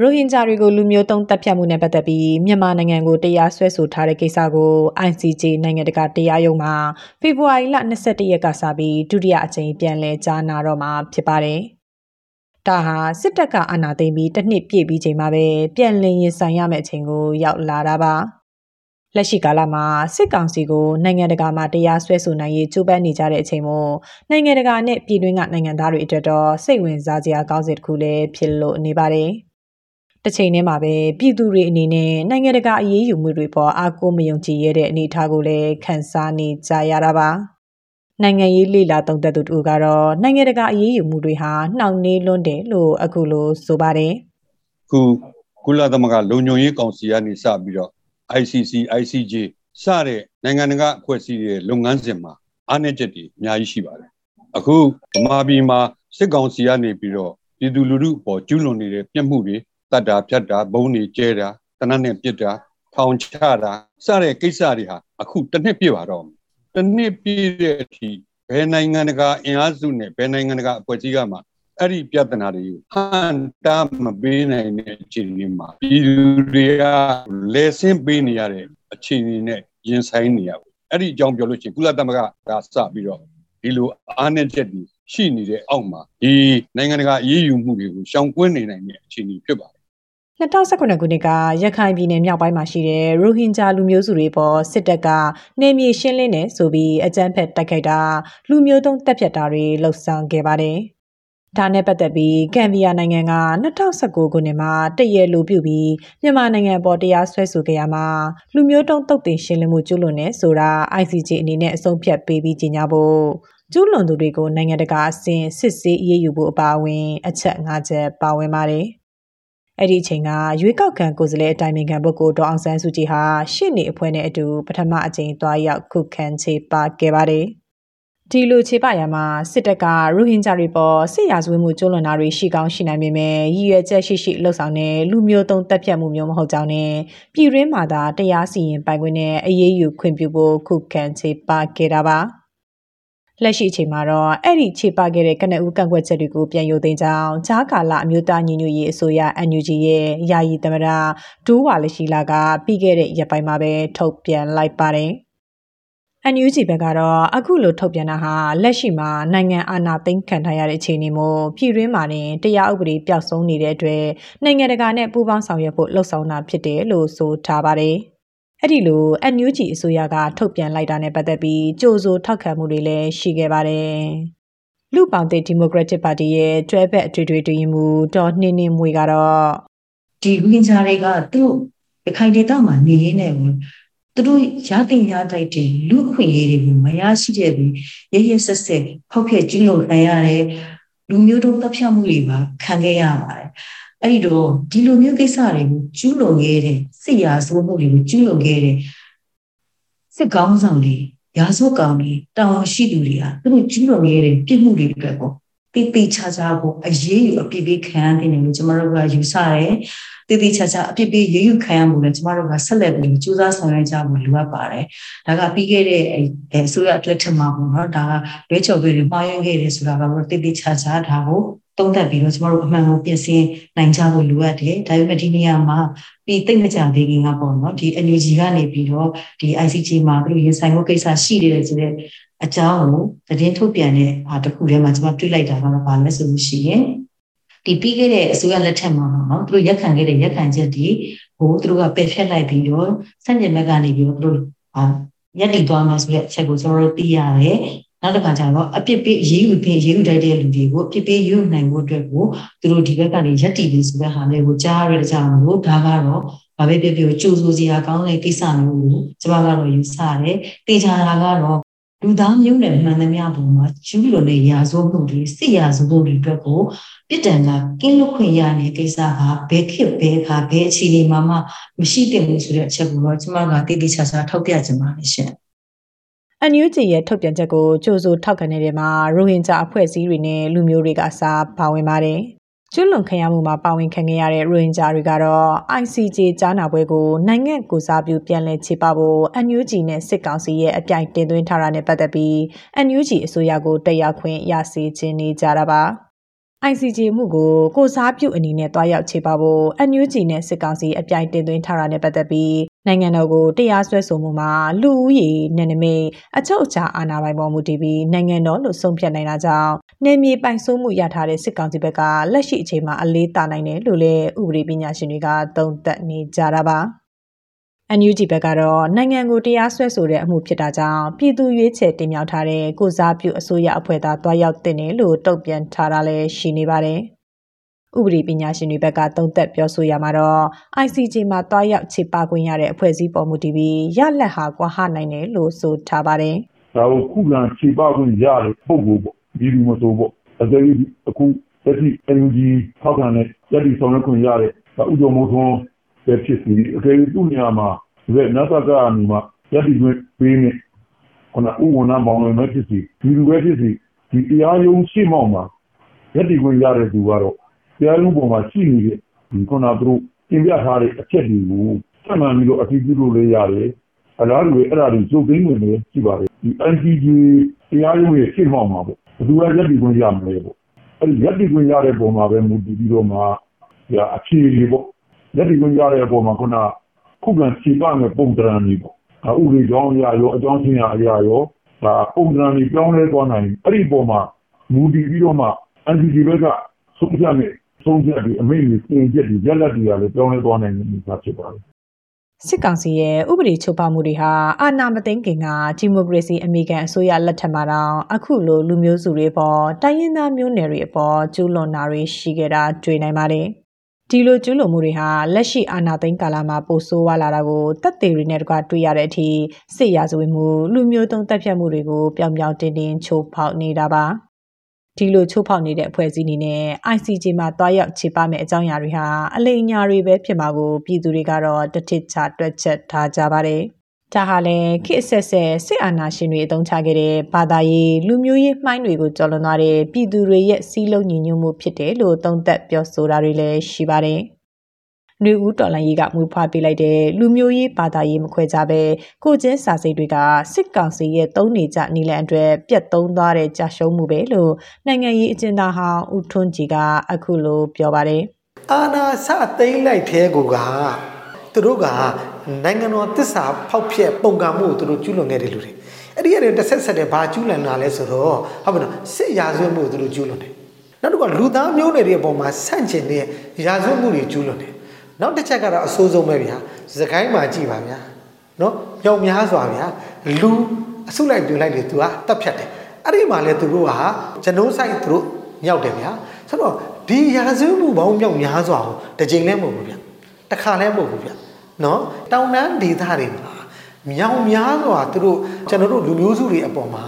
ရိုဟင်ဂျာတွေကိုလူမျိုးတုံးတပ်ဖြတ်မှုနဲ့ပတ်သက်ပြီးမြန်မာနိုင်ငံကိုတရားစွဲဆိုထားတဲ့ကိစ္စကို ICJ နိုင်ငံတကာတရားရုံးမှာဖေဖော်ဝါရီလ22ရက်ကစပြီးဒုတိယအကြိမ်ပြန်လည်ကြားနာတော့မှာဖြစ်ပါတယ်။ဒါဟာစစ်တပ်ကအာဏာသိမ်းပြီးတစ်နှစ်ပြည့်ပြီးချိန်မှာပဲပြန်လည်ရင်ဆိုင်ရမယ့်အချိန်ကိုရောက်လာတာပါ။လက်ရှိကာလမှာစစ်ကောင်စီကိုနိုင်ငံတကာမှာတရားစွဲဆိုနိုင်ရေးကြိုးပမ်းနေကြတဲ့အချိန်မို့နိုင်ငံတကာနဲ့ပြည်တွင်းကနိုင်ငံသားတွေအတွက်တော့စိတ်ဝင်စားစရာကောင်းစဉ်တစ်ခုလည်းဖြစ်လို့နေပါတယ်။ တစ်ချိန်တည်းမှာပဲပြည်သူတွေအနေနဲ့နိုင်ငံတကာအရေးယူမှုတွေပေါ်အားကိုးမယုံကြည်ရတဲ့အနေအထားကိုလည်းခန်းစားနေကြရတာပါနိုင်ငံရေးလေလာသုံးသက်သူတို့ကတော့နိုင်ငံတကာအရေးယူမှုတွေဟာနှောင့်နှေးလွန်းတယ်လို့အခုလိုဆိုပါတယ်ခုကုလသမဂ္ဂလုံခြုံရေးကောင်စီကနေစပြီးတော့ ICC ICJ စတဲ့နိုင်ငံတကာအဖွဲ့အစည်းတွေလုပ်ငန်းစဉ်မှာအားနည်းချက်တွေအများကြီးရှိပါတယ်အခုဗမာပြည်မှာစစ်ကောင်စီကနေပြီးတော့ပြည်သူလူထုအပေါ်ကျူးလွန်နေတဲ့ပြစ်မှုတွေ တတ်တာဖြတ်တာဘုံတွေကျဲတာတနတ်နဲ့ပြစ်တာထောင်ချတာစတဲ့ကိစ္စတွေဟာအခုတစ်နှစ်ပြည့်ပါတော့တစ်နှစ်ပြည့်တဲ့အထိဘယ်နိုင်ငံတကာအင်အားစုနဲ့ဘယ်နိုင်ငံတကာအဖွဲ့အစည်းကမှအဲ့ဒီပြဿနာတွေကိုဟန်တာမပေးနိုင်တဲ့အခြေအနေမှာပြည်သူတွေကလဲဆင်းပေးနေရတဲ့အခြေအနေနဲ့ရင်ဆိုင်နေရဘူးအဲ့ဒီအကြောင်းပြောလို့ရှိရင်ကုလသမဂ္ဂကစပြီးတော့ဒီလိုအားနည်းချက်တွေရှိနေတဲ့အောက်မှာဒီနိုင်ငံတကာအရေးယူမှုတွေကိုရှောင်ကွင်းနေနိုင်တဲ့အခြေအနေဖြစ်ပါတယ် 2019ခုနှစ်ကရခိုင်ပြည်နယ်မြောက်ပိုင်းမှာရှိတဲ့ရိုဟင်ဂျာလူမျိုးစုတွေပေါ်စစ်တပ်ကနေမြေရှင်းလင်းနေဆိုပြီးအကြမ်းဖက်တိုက်ခိုက်တာလူမျိုးတုံးတပ်ဖြတ်တာတွေလှုပ်ဆောင်ခဲ့ပါတယ်။ဒါနဲ့ပတ်သက်ပြီးကမ်ဘီယာနိုင်ငံက2019ခုနှစ်မှာတရလူပြုပြီးမြန်မာနိုင်ငံပေါ်တရားစွဲဆိုခဲ့ရမှာလူမျိုးတုံးတုတ်တင်ရှင်းလင်းမှုကျူးလွန်နေဆိုတာ ICJ အနေနဲ့အဆုံးဖြတ်ပေးပြီးကြေညာဖို့ကျူးလွန်သူတွေကိုနိုင်ငံတကာအဆင့်စစ်ဆေးအရေးယူဖို့အပါအဝင် အချက်၅ချက်ပါဝင်ပါတယ်။ အဲ့ဒီအချိန်ကရွေးကောက်ခံကိုယ်စားလှယ်အတိုင်ပင်ခံပုဂ္ဂိုလ်ဒေါအောင်ဆန်းစုကြည်ဟာရှစ်နေအဖွဲ့နဲ့အတူပထမအကြိမ်သွားရောက်ခုခံချေပခဲ့ပါတယ်။ဒီလိုခြေပရမှာစစ်တပ်ကရိုဟင်ဂျာတွေပေါ်စစ်ရာဇဝတ်မှုကျူးလွန်တာတွေရှိကောင်းရှိနိုင်ပေမဲ့ရည်ရွယ်ချက်ရှိရှိလှုပ်ဆောင်တဲ့လူမျိုးတုံးတပ်ဖြတ်မှုမျိုးမဟုတ်ကြောင်းနဲ့ပြည်ရင်းမှာသာတရားစီရင်ပိုင်ခွင့်နဲ့အရေးယူခွင့်ပြုဖို့ခုခံခြေပခဲ့တာပါ။ လက်ရှိအချိန်မှာတော့အဲ့ဒီခြေပခဲ့တဲ့ကနဦးကန့်ကွက်ချက်တွေကိုပြန်ရုပ်သိမ်းကြောင်းဂျားကာလာအမျိုးသားညီညွတ်ရေးအစိုးရ NUG ရဲ့ယာယီသမရဒိုးဝါလရှိလာကပြီးခဲ့တဲ့ရက်ပိုင်းမှာပဲထုတ်ပြန်လိုက်ပါတယ်။ NUG ဘက်ကတော့အခုလိုထုတ်ပြန်တာဟာလက်ရှိမှာနိုင်ငံအာဏာသိမ်းခံထားရတဲ့အခြေအနေမို့ပြည်တွင်းမှာတင်တရားဥပဒေပျောက်ဆုံးနေတဲ့အတွက်နိုင်ငံတကာနဲ့ပူးပေါင်းဆောင်ရွက်ဖို့လှုံ့ဆော်တာဖြစ်တယ်လို့ဆိုထားပါတယ်။ အဲ့ဒီလို NUG အစိုးရက ထုတ်ပြန်လိုက်တာနဲ့ပတ်သက်ပြီး ကြိုးစိုးထောက်ခံမှုတွေလည်း ရှိခဲ့ပါတယ်။လူပောင်တဲ့ဒီမိုကရက်တစ်ပါတီရဲ့ တွဲဘက် အထွေထွေတွင်မှုတော်နှင်းနှင်းမွေကတော့ ဒီဝင်းချာတွေက သူ့ရခိုင်ဒေသမှာ နေရင်းနဲ့သူတို့ရတဲ့ရတိုက်တဲ့ လူခွင့်ရေးတွေကို မရရှိတဲ့ပြီးရရဆက်ဆက် ဖောက်ဖျက် ကျင်းလို့နိုင်ရတယ် လူမျိုးတုံးတပ်ဖြတ်မှုတွေပါ ခံခဲ့ရပါတယ် အဲ့ဒီတော့ဒီလိုမျိုးကိစ္စတွေကိုကျူးလွန်ခဲ့တဲ့စစ်ရာဇဝမှုတွေကိုကျူးလွန်ခဲ့တဲ့စစ်ကောင်းဆောင်တွေရာဇဝကောင်တွေတာဝန်ရှိသူတွေကသူတို့ကျူးလွန်ခဲ့တဲ့ပြစ်မှုတွေအတွက်ပေါ့တိတိချာချာကိုအရေးယူအပြစ်ပေးခံရတယ်လို့ကျွန်တော်တို့ကယူဆတယ်တိတိချာချာအပြစ်ပေးရေးယူခံရမှုလည်းကျွန်တော်တို့ကဆက်လက်ပြီးကြိုးစားဆောင်ရွက်ကြဖို့လိုအပ်ပါတယ်ဒါကပြီးခဲ့တဲ့အစိုးရအတွက်ထင်မှာပေါ့နော်ဒါကလွဲချော်ပေးတွေမှားယွင်းခဲ့တယ်ဆိုတာကတော့တိတိချာချာဒါကို သုံးသပ်ပြီးတော့ကျမတို့အမှန်ကိုပြင်ဆင်နိုင်ကြဖို့လိုအပ်တယ်ဒါပေမဲ့ဒီနေရာမှာပြီးသိမ့်မကြသေးခင်ကပေါ့နော်ဒီ NUG ကနေပြီးတော့ဒီ ICT မှာသူတို့ရင်ဆိုင်မှုကိစ္စရှိတယ်ဆိုတဲ့အကြောင်းကိုသတင်းထုတ်ပြန်တဲ့ဟာတစ်ခုထဲမှာကျမတွေ့လိုက်တာကတော့ဘာလဲဆိုလို့ရှိရင်ဒီပြီးခဲ့တဲ့အစိုးရလက်ထက်မှာပေါ့နော်သူတို့ရက်ခံခဲ့တဲ့ရက်ခံချက်ဒီဟိုသူတို့ကပယ်ဖျက်လိုက်ပြီးတော့စန့်ကျင်ဘက်ကနေပြီးတော့သူတို့ဟာရက်တည်သွားမှာဆိုတဲ့အချက်ကိုကျွန်တော်တို့သိရတယ် နောက်တစ်ခါကျတော့အပြစ်ပေးရေးယူပေးရေးယူတိုက်တဲ့လူတွေကိုအပြစ်ပေးယူနိုင်ဖို့အတွက်ကိုသူတို့ဒီဘက်ကနေရက်တည်ပြီးဆိုတဲ့ဟာလေးကိုကြားရတဲ့ကြောင့်လို့ဒါကတော့ဘာပဲဖြစ်ဖြစ်ကြိုးစိုးစရာကောင်းတဲ့ကိစ္စမျိုးကိုကျွန်မကတော့ယူဆရတယ်။တေချာတာကတော့လူသားမျိုးနဲ့မှန်သမျှပုံမှာကျူးလွန်တဲ့ရာဇဝတ်မှုတွေစစ်ရာဇဝတ်မှုတွေအတွက်ကိုပြစ်ဒဏ်ကကင်းလွတ်ခွင့်ရတဲ့ကိစ္စဟာဘယ်ခေတ်ဘယ်ခါဘယ်အခြေအနေမှာမှမရှိသင့်ဘူးဆိုတဲ့အချက်ကိုတော့ကျမကတည်တည်ချာချာထောက်ပြချင်ပါတယ်ရှင်။ NUG ရဲ့ ထုတ်ပြန်ချက်ကို ကြိုဆိုထောက်ခံနေတဲ့မှာ ရိုဟင်ဂျာ အဖွဲ့အစည်းတွေနဲ့ လူမျိုးတွေကအစားပါဝင်ပါတယ်။ကျွလွန်ခံရမှုမှာ ပါဝင်ခံခဲ့ရတဲ့ ရိုဟင်ဂျာတွေကတော့ ICJ ကြားနာပွဲကို နိုင်ငံကိုစားပြု ပြန်လည်ခြေပဖို့ NUG နဲ့ စစ်ကောင်စီရဲ့ အပြိုင်တင်သွင်းထားတာနဲ့ ပတ်သက်ပြီး NUG အစိုးရကို တက်ရောက်ခွင့် ရစေချင်နေကြတာပါ။ ICJ မှုကို ကိုစားပြုအနေနဲ့တွားရောက်ခြေပဖို့ NUG နဲ့ စစ်ကောင်စီ အပြိုင်တင်သွင်းထားတာနဲ့ ပတ်သက်ပြီး နိုင်ငံတော်ကိုတရားစွဲဆိုမှုမှာလူဦးရေနဲ့နမိတ်အချုပ်အခြာအာဏာပိုင်ပေါ်မူတည်ပြီးနိုင်ငံတော်လို့ဆုံးဖြတ်နိုင်တာကြောင့်နေမြေပိုင်ဆိုးမှုရထားတဲ့စစ်ကောင်စီဘက်ကလက်ရှိအချိန်မှာအလေးတာနိုင်တယ်လို့လည်းဥပဒေပညာရှင်တွေကသုံးသပ်နေကြတာပါ။ NUG ဘက်ကတော့နိုင်ငံကိုတရားစွဲဆိုတဲ့အမှုဖြစ်တာကြောင့်ပြည်သူရွေးချယ်တင်မြှောက်ထားတဲ့ကိုစားပြုအစိုးရအဖွဲ့သားတွားရောက်တင်တယ်လို့တုံ့ပြန်ထားတာလည်းရှိနေပါတယ်။ ဥပဒေပညာရှင်တွေဘက်က သုံးသပ်ပြောဆိုရမှာတော့ ICJ မှာတွားရောက်ခြေပခွင့်ရတဲ့ အဖွဲ့အစည်းပေါ်မူတည်ပြီး ရလက်ဟာ ကွာဟနိုင်တယ်လို့ ဆိုထားပါတယ်။ဒါကို ခုခံခြေပခွင့်ရတဲ့ ပုံကိုပေါ့ဒီလူမဆိုပေါ့အသေးအခုတက်ပြီး NUG ထောက်ခံတဲ့ရက်ဒီဆောင်ရွက်ခွင့်ရတဲ့ဥကြုံမိုးထွန်းပဲဖြစ်စီအကယ် သူ့နေရာမှာဒီနတ်သက်ကနေမှရက်ဒီခွင့်ပေးနေခုနဥဝဏမောင်လွင်ပဲဖြစ်စီဒီလူပဲဖြစ်စီဒီတရားရုံးရှိမောက်မှာရက်ဒီခွင့်ရတဲ့သူကတော့ တရားရုံးပေါ်မှာရှိနေတဲ့ဒီခုနသူတို့တင်ပြထားတဲ့အချက်တွေကိုဆက်မှန်ပြီးတော့အတည်ပြုလို့လည်းရတယ်အလားတူအဲ့ဒါတွေကျုပ်သိမ်းနေတယ်ရှိပါတယ်ဒီ NCG တရားရုံးရဲ့ရှင်းမောက်မှာပေါ့ဘယ်သူကရက်ဒီခွင့်ရမလဲပေါ့အဲ့ဒီရက်ဒီခွင့်ရတဲ့ပုံမှာပဲမူတည်ပြီးတော့မှဒါအခြေအနေပေါ့ရက်ဒီခွင့်ရတဲ့အပေါ်မှာခုနခုခံခြေပမဲ့ပုံတရံကြီးပေါ့ဥပဒေကြောင်းအရာရောအကြောင်းချင်းအရာရောဒါပုံတရံကြီးပြောင်းလဲသွားနိုင်အဲ့ဒီပုံမှာမူတည်ပြီးတော့မှ NCG ဘက်ကဆုံးဖြတ်မဲ့ ဆုံးဖြတ်ပြီးအမိန့်ကြီးပြင်ချက်တွေရက်လက်တွေကလည်းပြောင်းလဲသွားနိုင်တဲ့အနေအထားဖြစ်ပါတယ်စစ်ကောင်စီရဲ့ဥပဒေချုပ်ဖောက်မှုတွေဟာအာဏာမသိမ်းခင်ကဒီမိုကရေစီအမေရိကန်အစိုးရလက်ထက်မှာတောင်အခုလိုလူမျိုးစုတွေပေါ်တိုင်းရင်းသားမျိုးနွယ်တွေအပေါ်ကျူးလွန်တာတွေရှိခဲ့တာတွေ့နိုင်ပါတယ်။ဒီလိုကျူးလွန်မှုတွေဟာလက်ရှိအာဏာသိမ်းကာလမှာပိုဆိုးဝါးလာတာကိုတပ်သေးတွေနဲ့တကွတွေ့ရတဲ့အထိစစ်ရာဇဝတ်မှုလူမျိုးတုံးတပ်ဖြတ်မှုတွေကိုပြောင်ပြောင်တင်းတင်းချိုးဖောက်နေတာပါ။ ဒီလိုချိုးဖောက်နေတဲ့အဖွဲ့အစည်းအနေနဲ့ ICJ မှာတွားရောက်ခြေပမဲ့အကြောင်းအရာတွေဟာ အလိမ်ညာတွေပဲဖြစ်မှာကို ပြည်သူတွေကတော့ တထစ်ချ တွက်ချက်ထားကြပါတယ်။ဒါဟာလည်း ခေတ်ဆက်ဆက် စစ်အာဏာရှင်တွေအုံချခဲ့တဲ့ ဘာသာရေး လူမျိုးရေးမှိုင်းတွေကို ကျော်လွန်သွားတဲ့ ပြည်သူတွေရဲ့စီးလုံးညီညွတ်မှုဖြစ်တယ်လို့ သုံးသပ်ပြောဆိုတာတွေလည်း ရှိပါတယ်။ ຫນွေဦးတော်လိုင်းရေးကမူဖွားပေးလိုက်တဲ့လူမျိုးရေးဘာသာရေးမခွဲကြပဲကိုချင်းစာစိတ်တွေကစစ်ကောင်စီရဲ့သုံးနေကြနီလန်အတွက်ပြတ်သုံးသွားတဲ့ကြာရှုံးမှုပဲလို့နိုင်ငံရေးအကျဉ်းသားဟောင်းဦးထွန်းကြည်ကအခုလိုပြောပါတယ်အာနာစသိမ့်လိုက်တဲ့ကိုကသူတို့ကနိုင်ငံတော်တစ္ဆာဖောက်ဖျက်ပုံကံမှုကိုသူတို့ကျူးလွန်ခဲ့တယ်လူတွေအဲ့ဒီအရင်တစ်ဆက်ဆက်တဲ့ဘာကျူးလွန်လာလဲဆိုတော့ဟုတ်ပါတော့စစ်ရာဇဝတ်မှုကိုသူတို့ကျူးလွန်တယ်နောက်တစ်ခါလူသားမျိုးနွယ်တွေအပေါ်မှာဆန့်ကျင်တဲ့ရာဇဝတ်မှုတွေကျူးလွန်တယ် နောက်တစ်ချက်ကတော့အဆိုးဆုံးပဲဗျာစကိုင်းမှာကြည့်ပါဗျာနော်ညောင်များစွာဗျာလူအစုလိုက်ပြလိုက်လေသူကတက်ဖြတ်တယ်အဲ့ဒီမှာလဲသူတို့ဟာကျွန်ုပ်ဆိုင်သူတို့မြောက်တယ်ဗျာဆိုတော့ဒီရာဇဝမှုပေါင်းမြောက်များစွာကိုတစ်ချိန်လဲမဟုတ်ဘူးဗျာတစ်ခါလဲမဟုတ်ဘူးဗျာနော်တောင်တန်းဒေသတွေမှာ မြောင်များစွာသူတို့ကျွန်တော်တို့လူမျိုးစုတွေအပေါ်မှာ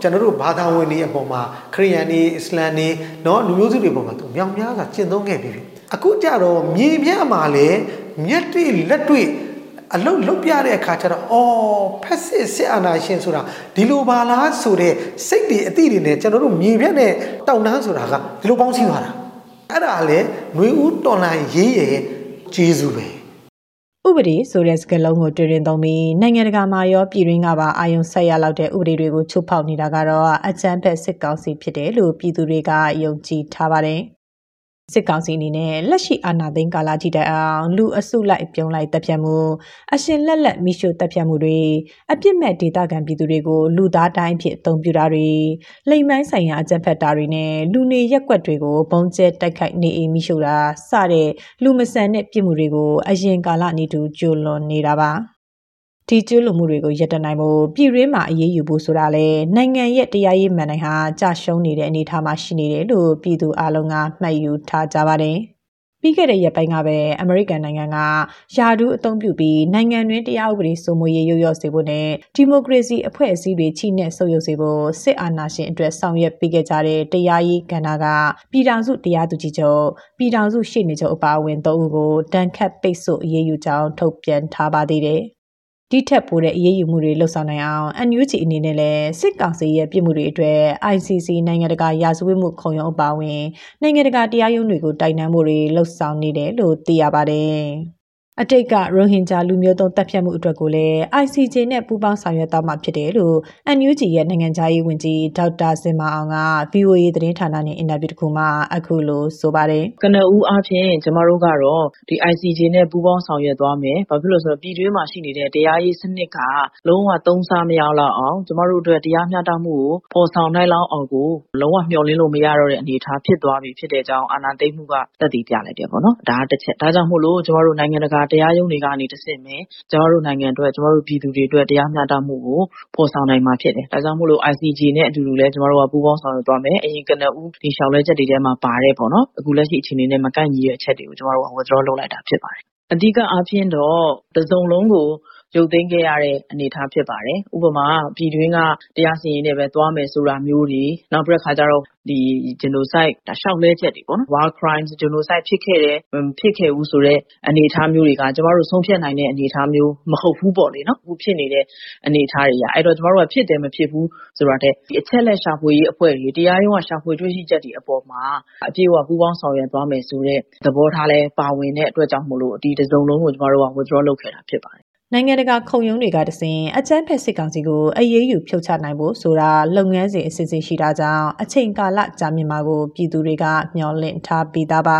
ကျွန်တော်တို့ဘာသာဝင်တွေအပေါ်မှာခရိယန်တွေအစ္စလာမ်တွေเนาะလူမျိုးစုတွေအပေါ်မှာသူမြောင်များစွာကျင့်သုံးခဲ့ပြီအခုကြတော့မြေပြန့်မှာလည်းမျက်တွေ့လက်တွေ့အလုတ်လုတ်ပြတဲ့အခါကျတော့အော်ဖက်စစ်စစ်အာဏာရှင်ဆိုတာဒီလိုပါလားဆိုတဲ့စိတ်တွေအသည့်တွေနဲ့ကျွန်တော်တို့မြေပြန့်နဲ့တောက်နှမ်းဆိုတာကဒီလိုပေါင်းစည်းသွားတာအဲ့ဒါလည်းຫນွေဦးတော်လန်ရေးရဲ့ကျေးဇူးပဲ ဥပဒေဆိုတဲ့စကားလုံးကိုတွေ့ရင်သုံးပြီးနိုင်ငံတကာမှာရောပြည်တွင်းကပါအာယုံဆက်ရလောက်တဲ့ဥပဒေတွေကိုချုပ်ဖောက်နေတာကတော့အကြမ်းဖက်စစ်ကောင်စီဖြစ်တယ်လို့ပြည်သူတွေက ယုံကြည်ထားပါတယ်။ စစ်ကောင်စီအနေနဲ့လက်ရှိအာဏာသိမ်းကာလထိတိုင်အောင်လူအစုလိုက်ပြုံးလိုက်တပ်ဖြတ်မှုအရှင်လက်လက်မိရှုတပ်ဖြတ်မှုတွေအပြစ်မဲ့ဒေသခံပြည်သူတွေကိုလူသားတိုင်းဖြစ်အုံပြတာတွေလိမ်မိုင်းဆိုင်ရာအကြမ်းဖက်တာတွေနဲ့လူနေရက်ွက်တွေကိုဘုံကျဲတိုက်ခိုက်နေအိမ်မိရှုတာစတဲ့လူမဆန်တဲ့ပြစ်မှုတွေကိုအရင်ကာလအနေတူကျူလွန်နေတာပါ ဒီကျွလွန်မှုတွေကို ရပ်တန့်နိုင်ဖို့ ပြည်ရင်းမှာ အရေးယူဖို့ဆိုတာလေနိုင်ငံရဲ့ တရားရေးမှန်တိုင်းဟာကြာရှုံးနေတဲ့ အနေအထားမှာ ရှိနေတယ်လို့ ပြည်သူအလုံးက မှတ်ယူထားကြပါတယ် ပြီးခဲ့တဲ့ ရက်ပိုင်းကပဲ အမေရိကန်နိုင်ငံကယာဒူးအသုံးပြုပြီး နိုင်ငံတွင်း တရားဥပဒေစိုးမိုးရေးရုပ်ရော့စေဖို့နဲ့ ဒီမိုကရေစီအဖွဲ့အစည်းတွေ ချိနဲ့ ဆုပ်ယုပ်စေဖို့ စစ်အာဏာရှင်အတွက် ဆောင်ရွက်ပေးခဲ့ကြတဲ့ တရားရေးကဏ္ဍက ပြည်ထောင်စု တရားသူကြီးချုပ် ပြည်ထောင်စု ရှေ့နေချုပ် အပါအဝင် ၃ ဦးကိုတန်ခတ်ပိတ်ဆို့ အရေးယူကြောင်း ထုတ်ပြန်ထားပါသေးတယ် ဒီထက်ပိုတဲ့အရေးယူမှုတွေလှုပ်ဆောင်နိုင်အောင် NUG အနေနဲ့လည်းစစ်ကောင်စီရဲ့ပြည်မှုတွေအတွက် ICC နိုင်ငံတကာရာဇဝတ်မှုခုံရုံးအပါအဝင် နိုင်ငံတကာတရားရုံးတွေကို တိုင်တန်းမှုတွေလှုပ်ဆောင်နေတယ်လို့သိရပါတယ်။ အတိတ်ကရိုဟင်ဂျာလူမျိုးတုံးတပ်ဖြတ်မှုအတွက်ကိုလည်း ICJ နဲ့ပူးပေါင်းဆောင်ရွက်သွားမှာဖြစ်တယ်လို့ NUG ရဲ့နိုင်ငံခြားရေးဝန်ကြီးဒေါက်တာစင်မအောင်က VOA သတင်းဌာနနဲ့အင်တာဗျူးတစ်ခုမှာအခုလိုဆိုပါတယ်ကနဦးအားဖြင့်ကျမတို့ကတော့ဒီ ICJ နဲ့ပူးပေါင်းဆောင်ရွက်သွားမယ်။ဘာဖြစ်လို့လဲဆိုတော့ပြည်တွင်းမှာရှိနေတဲ့တရားရေးစနစ်ကလုံးဝသုံးစားမရလောက်အောင်ကျမတို့အတွက်တရားမျှတမှုကိုဖော်ဆောင်နိုင်လောက်အောင်ကိုလုံးဝမျှော်လင့်လို့မရတော့တဲ့အနေအထားဖြစ်သွားပြီဖြစ်တဲ့အကြောင်းအာဏာသိမ်းမှုကသက်သေပြလိုက်တယ်ပေါ့နော်။ဒါကတစ်ချက်။ဒါကြောင့်မို့လို့ကျမတို့နိုင်ငံတကာတရားရုံးတွေကနေတဆင့်ပဲ ကျမတို့နိုင်ငံအတွက် ကျမတို့ပြည်သူတွေအတွက် တရားမျှတမှုကို ဖော်ဆောင်နိုင်မှာဖြစ်တယ်။ဒါကြောင့်မို့လို့ ICJ နဲ့အတူတူလည်း ကျမတို့က ပူးပေါင်းဆောင်ရွက်သွားမယ်။အရင်ကနဦးဒီလျှောက်လဲချက်တွေထဲမှာပါတဲ့ပေါ့နော်။အခုလက်ရှိအခြေအနေနဲ့ မကိုက်ညီတဲ့အချက်တွေကို ကျမတို့က withdraw လုပ်လိုက်တာဖြစ်ပါတယ်။အဓိကအားဖြင့်တော့ တစ်စုံလုံးကို ရုပ်သိမ်းခဲ့ရတဲ့ အနေအထားဖြစ်ပါတယ်။ဥပမာ ပြည်တွင်းက တရားစီရင်ရေးနဲ့ပဲ သွားမယ်ဆိုတာမျိုးတွေ နောက်ပြီးတဲ့အခါကျတော့ဒီ genocide ဒါလျှောက်လဲချက်တွေပေါ့နော် war crimes genocide ဖြစ်ခဲ့တယ် မဖြစ်ခဲ့ဘူးဆိုတဲ့ အနေအထားမျိုးတွေက ကျမတို့ ဆုံးဖြတ်နိုင်တဲ့ အနေအထားမျိုး မဟုတ်ဘူးပေါ့လေနော် အခုဖြစ်နေတဲ့ အနေအထားတွေကအဲ့တော့ ကျမတို့က ဖြစ်တယ် မဖြစ်ဘူးဆိုတာတဲ့ဒီအချက်လက် ရှာဖွေရေးအဖွဲ့တွေ တရားရုံးက ရှာဖွေတွေ့ရှိချက်တွေအပေါ်မှာ အပြည့်အဝ ပူးပေါင်းဆောင်ရွက်သွားမယ်ဆိုတဲ့ သဘောထားလဲပါဝင်တဲ့အတွက်ကြောင့်မို့လို့ ဒီတစ်စုံလုံးကို ကျမတို့က withdraw လုပ်ခဲ့တာ ဖြစ်ပါတယ် နိုင်ငံတကာခုံရုံးတွေကတစဉ်အကြမ်းဖက်စစ်ကောင်စီကိုအရေးယူဖြုတ်ချနိုင်ဖို့ဆိုတာလုပ်ငန်းစဉ်အစစ်အစစ်ရှိတာကြောင့်အချိန်ကာလကြာမြင့်မှာကိုပြည်သူတွေကမျှော်လင့်ထားပြီးသားပါ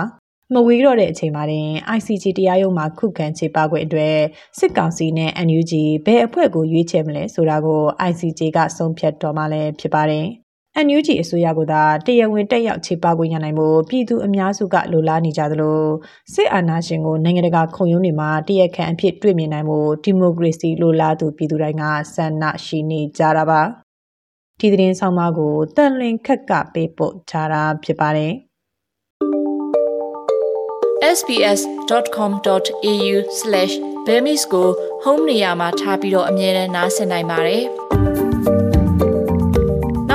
မဝေးတော့တဲ့အချိန်မှာတင် ICC တရားရုံးမှာခုခံခြေပခွင့်အတွက်စစ်ကောင်စီနဲ့ NUG ဘယ်အဖွဲ့ကိုရွေးချယ်မလဲဆိုတာကို ICJ ကဆုံးဖြတ်တော်မှာလည်းဖြစ်ပါတယ်။ NUG အစိုးရကသာတရားဝင်တက်ရောက်ခြေပခွင့်ရနိုင်ဖို့ပြည်သူအများစုကလိုလားနေကြသလိုစစ်အာဏာရှင်ကိုနိုင်ငံတကာခုံရုံးတွေမှာတရားခံအဖြစ်တွေ့မြင်နိုင်ဖို့ဒီမိုကရေစီလိုလားသူပြည်သူတိုင်းကဆန္ဒရှိနေကြတာပါဒီသတင်းဆောင်မကိုတန်လွင်ခက်ကပေးပို့ထားတာဖြစ်ပါတယ် sbs.com.au/bemis ကို home နေရာမှာထားပြီးတော့အမြဲတမ်းနှာစင်နိုင်ပါတယ်။